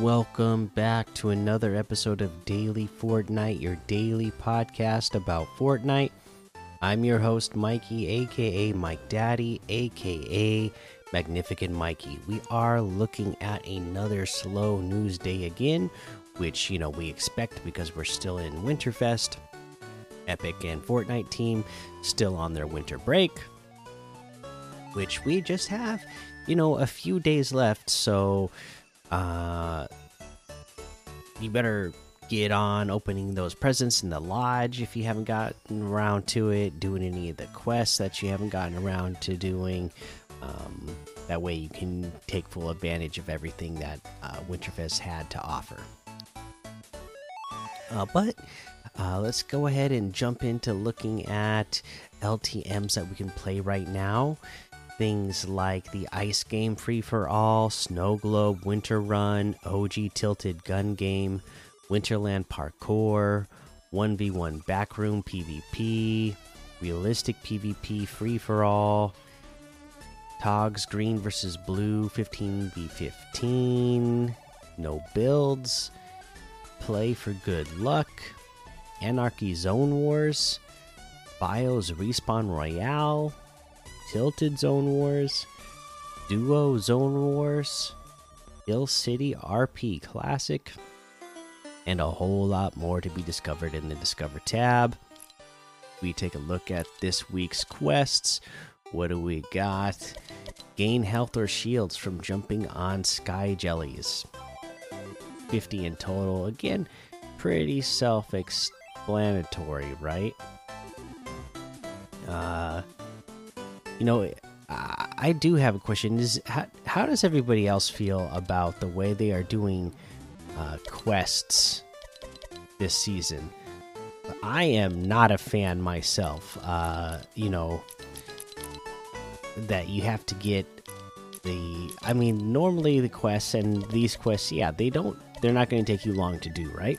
welcome back to another episode of Daily Fortnite, your daily podcast about Fortnite. I'm your host, Mikey, aka Mike Daddy, aka Magnificent Mikey. We are looking at another slow news day again, which, you know, we expect because we're still in Winterfest. Epic and Fortnite team still on their winter break, which we just have, you know, a few days left. So, uh, you better get on opening those presents in the lodge if you haven't gotten around to it, doing any of the quests that you haven't gotten around to doing. Um, that way, you can take full advantage of everything that uh, Winterfest had to offer. Uh, but uh, let's go ahead and jump into looking at LTMs that we can play right now. Things like the Ice Game Free for All, Snow Globe Winter Run, OG Tilted Gun Game, Winterland Parkour, 1v1 Backroom PvP, Realistic PvP Free for All, Togs Green versus Blue 15v15, No Builds, Play for Good Luck, Anarchy Zone Wars, Bios Respawn Royale, Tilted Zone Wars, Duo Zone Wars, Hill City RP Classic, and a whole lot more to be discovered in the Discover tab. We take a look at this week's quests. What do we got? Gain health or shields from jumping on sky jellies. 50 in total. Again, pretty self explanatory, right? Uh, you know, I, do have a question. Is how, how does everybody else feel about the way they are doing uh, quests this season? I am not a fan myself. Uh, you know, that you have to get the. I mean, normally the quests and these quests, yeah, they don't. They're not going to take you long to do, right?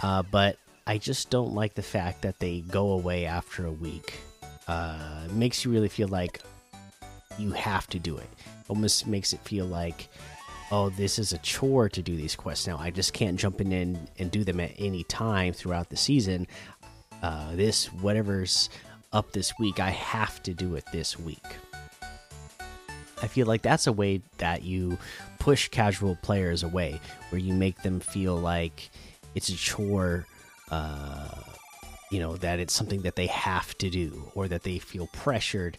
Uh, but I just don't like the fact that they go away after a week. Uh, makes you really feel like you have to do it. Almost makes it feel like, oh, this is a chore to do these quests now. I just can't jump in and, and do them at any time throughout the season. Uh, this, whatever's up this week, I have to do it this week. I feel like that's a way that you push casual players away, where you make them feel like it's a chore uh, you know that it's something that they have to do or that they feel pressured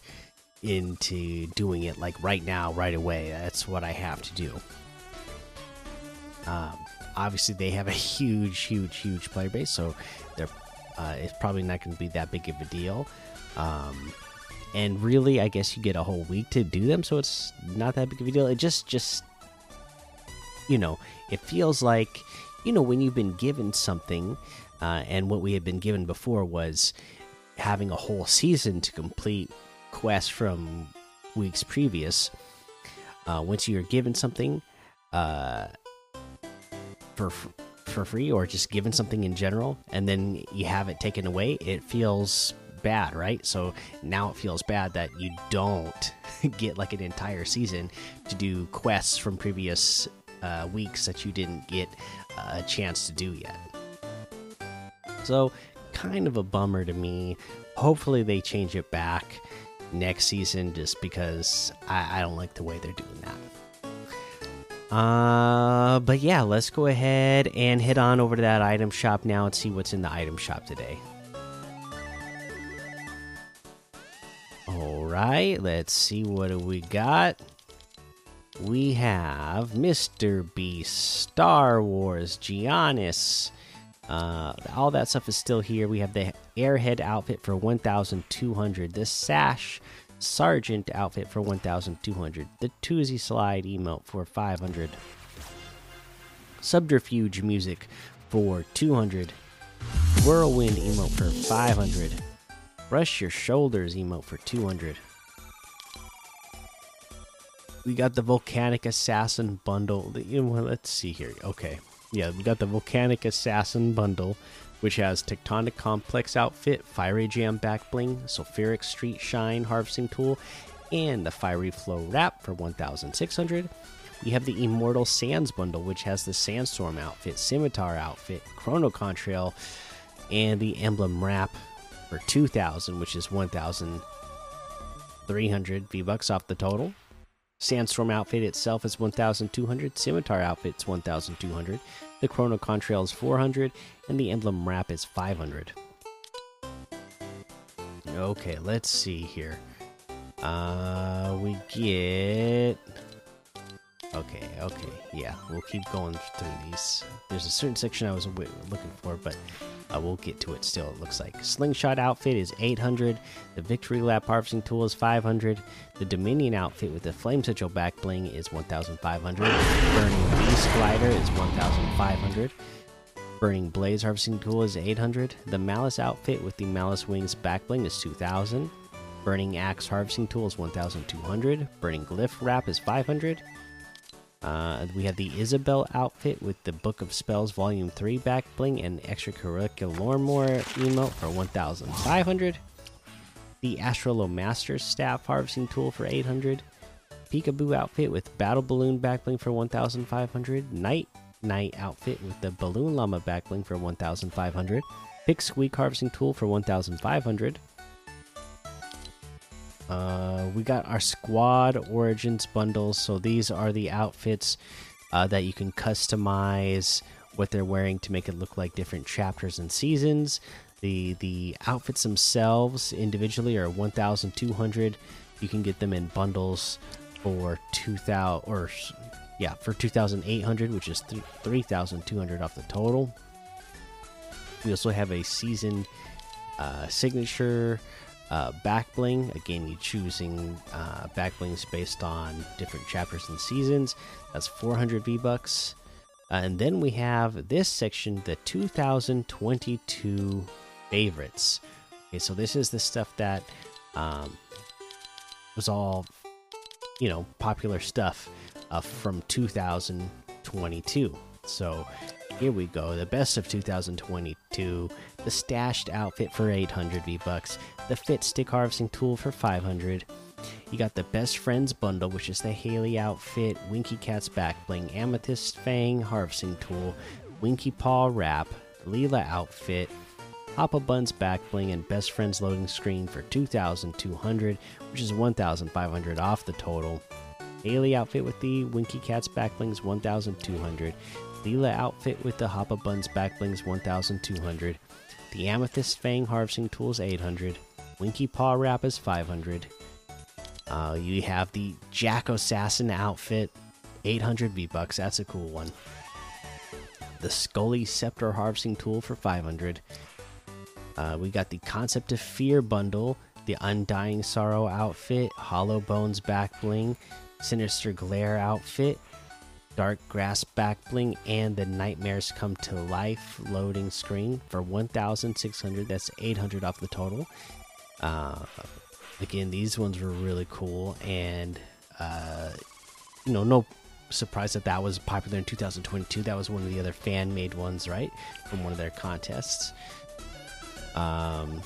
into doing it like right now right away. That's what i have to do. Um, obviously they have a huge huge huge player base so they're uh, it's probably not going to be that big of a deal. Um, and really i guess you get a whole week to do them so it's not that big of a deal. It just just you know it feels like you know when you've been given something uh, and what we had been given before was having a whole season to complete quests from weeks previous. Uh, once you're given something uh, for for free or just given something in general, and then you have it taken away, it feels bad, right? So now it feels bad that you don't get like an entire season to do quests from previous uh, weeks that you didn't get a chance to do yet. So, kind of a bummer to me. Hopefully, they change it back next season just because I, I don't like the way they're doing that. Uh, but yeah, let's go ahead and head on over to that item shop now and see what's in the item shop today. All right, let's see what we got. We have Mr. Beast, Star Wars, Giannis, uh, all that stuff is still here. We have the Airhead outfit for 1,200. The Sash Sergeant outfit for 1,200. The Toosie Slide emote for 500. Subterfuge music for 200. Whirlwind emote for 500. Brush your shoulders emote for 200. We got the Volcanic Assassin bundle. You know, let's see here. Okay yeah, we got the Volcanic Assassin bundle, which has Tectonic Komplex outfit, Fiery Jam back bling, Sulfuric Street Shine harvesting tool, and the Fiery Flow wrap for 1,600. We have the Immortal Sands bundle, which has the Sandstorm outfit, Scimitar outfit, Chrono Contrail, and the Emblem Wrap for 2,000, which is 1,300 V bucks off the total. Sandstorm outfit itself is 1,200. Scimitar outfit's 1,200. The Chrono Contrail is 400, and the Emblem Wrap is 500. Okay, let's see here. Uh, we get. Okay, okay, yeah, we'll keep going through these. There's a certain section I was looking for, but uh, we'll get to it still, it looks like. Slingshot outfit is 800. The Victory Lap harvesting tool is 500. The Dominion outfit with the Flame Sigil back bling is 1,500. Burning Beast Glider is 1,500. Burning Blaze harvesting tool is 800. The Malice outfit with the Malice Wings back bling is 2,000. Burning Axe harvesting tool is 1,200. Burning Glyph wrap is 500. Uh, we have the Isabel outfit with the Book of Spells Volume 3 back bling and extracurricular more emote for 1,500. The Astrolo Master Staff harvesting tool for 800. Peekaboo outfit with Battle Balloon back bling for 1,500. Night Knight outfit with the Balloon Llama back bling for 1,500. Pick Squeak harvesting tool for 1,500. Uh, we got our squad origins bundles. So these are the outfits uh, that you can customize what they're wearing to make it look like different chapters and seasons. The the outfits themselves individually are 1,200. You can get them in bundles for 2,000 or yeah for 2,800, which is 3,200 off the total. We also have a season uh, signature uh, back bling. Again, you choosing uh, back blings based on different chapters and seasons. That's 400 V bucks. Uh, and then we have this section, the 2022 favorites. Okay, so this is the stuff that um, was all, you know, popular stuff uh, from 2022. So here we go. The best of 2022. The stashed outfit for 800 V bucks. The fit stick harvesting tool for 500. You got the best friends bundle, which is the Haley outfit, Winky Cat's back bling, Amethyst Fang harvesting tool, Winky Paw wrap, Leelah outfit, Papa Bun's back bling, and best friends loading screen for 2,200, which is 1,500 off the total. Haley outfit with the Winky Cat's back blings 1,200. Leelah outfit with the Hoppa Buns backblings 1200. The Amethyst Fang harvesting tools 800. Winky Paw wrap is 500. Uh, you have the Jack Assassin outfit 800 V bucks. That's a cool one. The Scully Scepter harvesting tool for 500. Uh, we got the Concept of Fear bundle, the Undying Sorrow outfit, Hollow Bones back bling, Sinister Glare outfit, Dark Grass back bling and the Nightmares Come to Life loading screen for 1,600. That's 800 off the total. Uh, again, these ones were really cool, and uh, you know, no surprise that that was popular in 2022. That was one of the other fan made ones, right, from one of their contests. Um,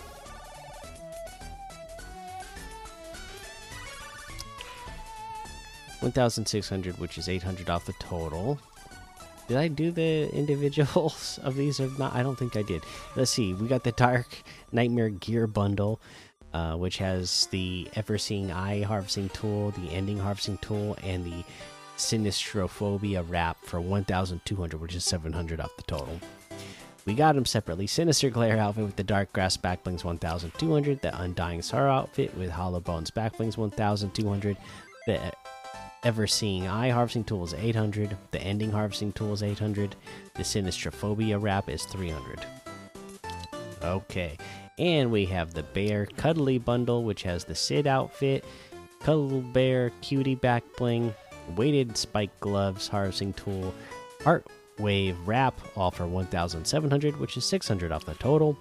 1,600, which is 800 off the total. Did I do the individuals of these or not? I don't think I did. Let's see. We got the Dark Nightmare Gear Bundle, uh, which has the Ever Seeing Eye harvesting tool, the Ending harvesting tool, and the Sinistrophobia wrap for 1,200, which is 700 off the total. We got them separately. Sinister Glare outfit with the Dark Grass backblings 1,200. The Undying Sorrow outfit with Hollow Bones backblings 1,200. The Ever Seeing Eye Harvesting Tool is 800. The Ending Harvesting Tool is 800. The Sinistrophobia Wrap is 300. Okay. And we have the Bear Cuddly Bundle, which has the Sid outfit, Cuddle Bear Cutie Back Bling, Weighted Spike Gloves Harvesting Tool, art Wave Wrap, all for 1,700, which is 600 off the total.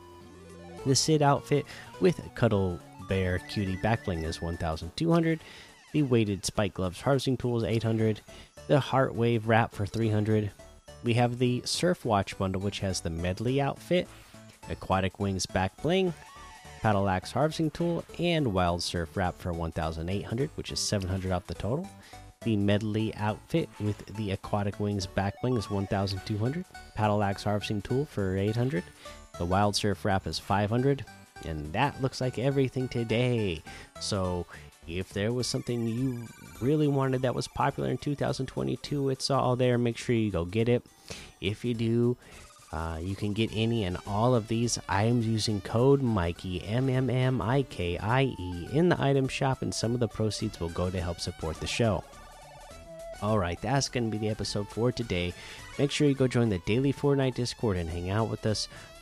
The Sid outfit with Cuddle Bear Cutie Back Bling is 1,200. The weighted spike gloves harvesting tools 800. The heart wave wrap for 300. We have the surf watch bundle, which has the medley outfit, aquatic wings back bling, paddle axe harvesting tool, and wild surf wrap for 1,800, which is 700 off the total. The medley outfit with the aquatic wings back bling is 1,200. Paddle axe harvesting tool for 800. The wild surf wrap is 500. And that looks like everything today. So if there was something you really wanted that was popular in 2022, it's all there. Make sure you go get it. If you do, uh, you can get any and all of these items using code Mikey M M M I K I E in the item shop, and some of the proceeds will go to help support the show. All right, that's going to be the episode for today. Make sure you go join the daily Fortnite Discord and hang out with us.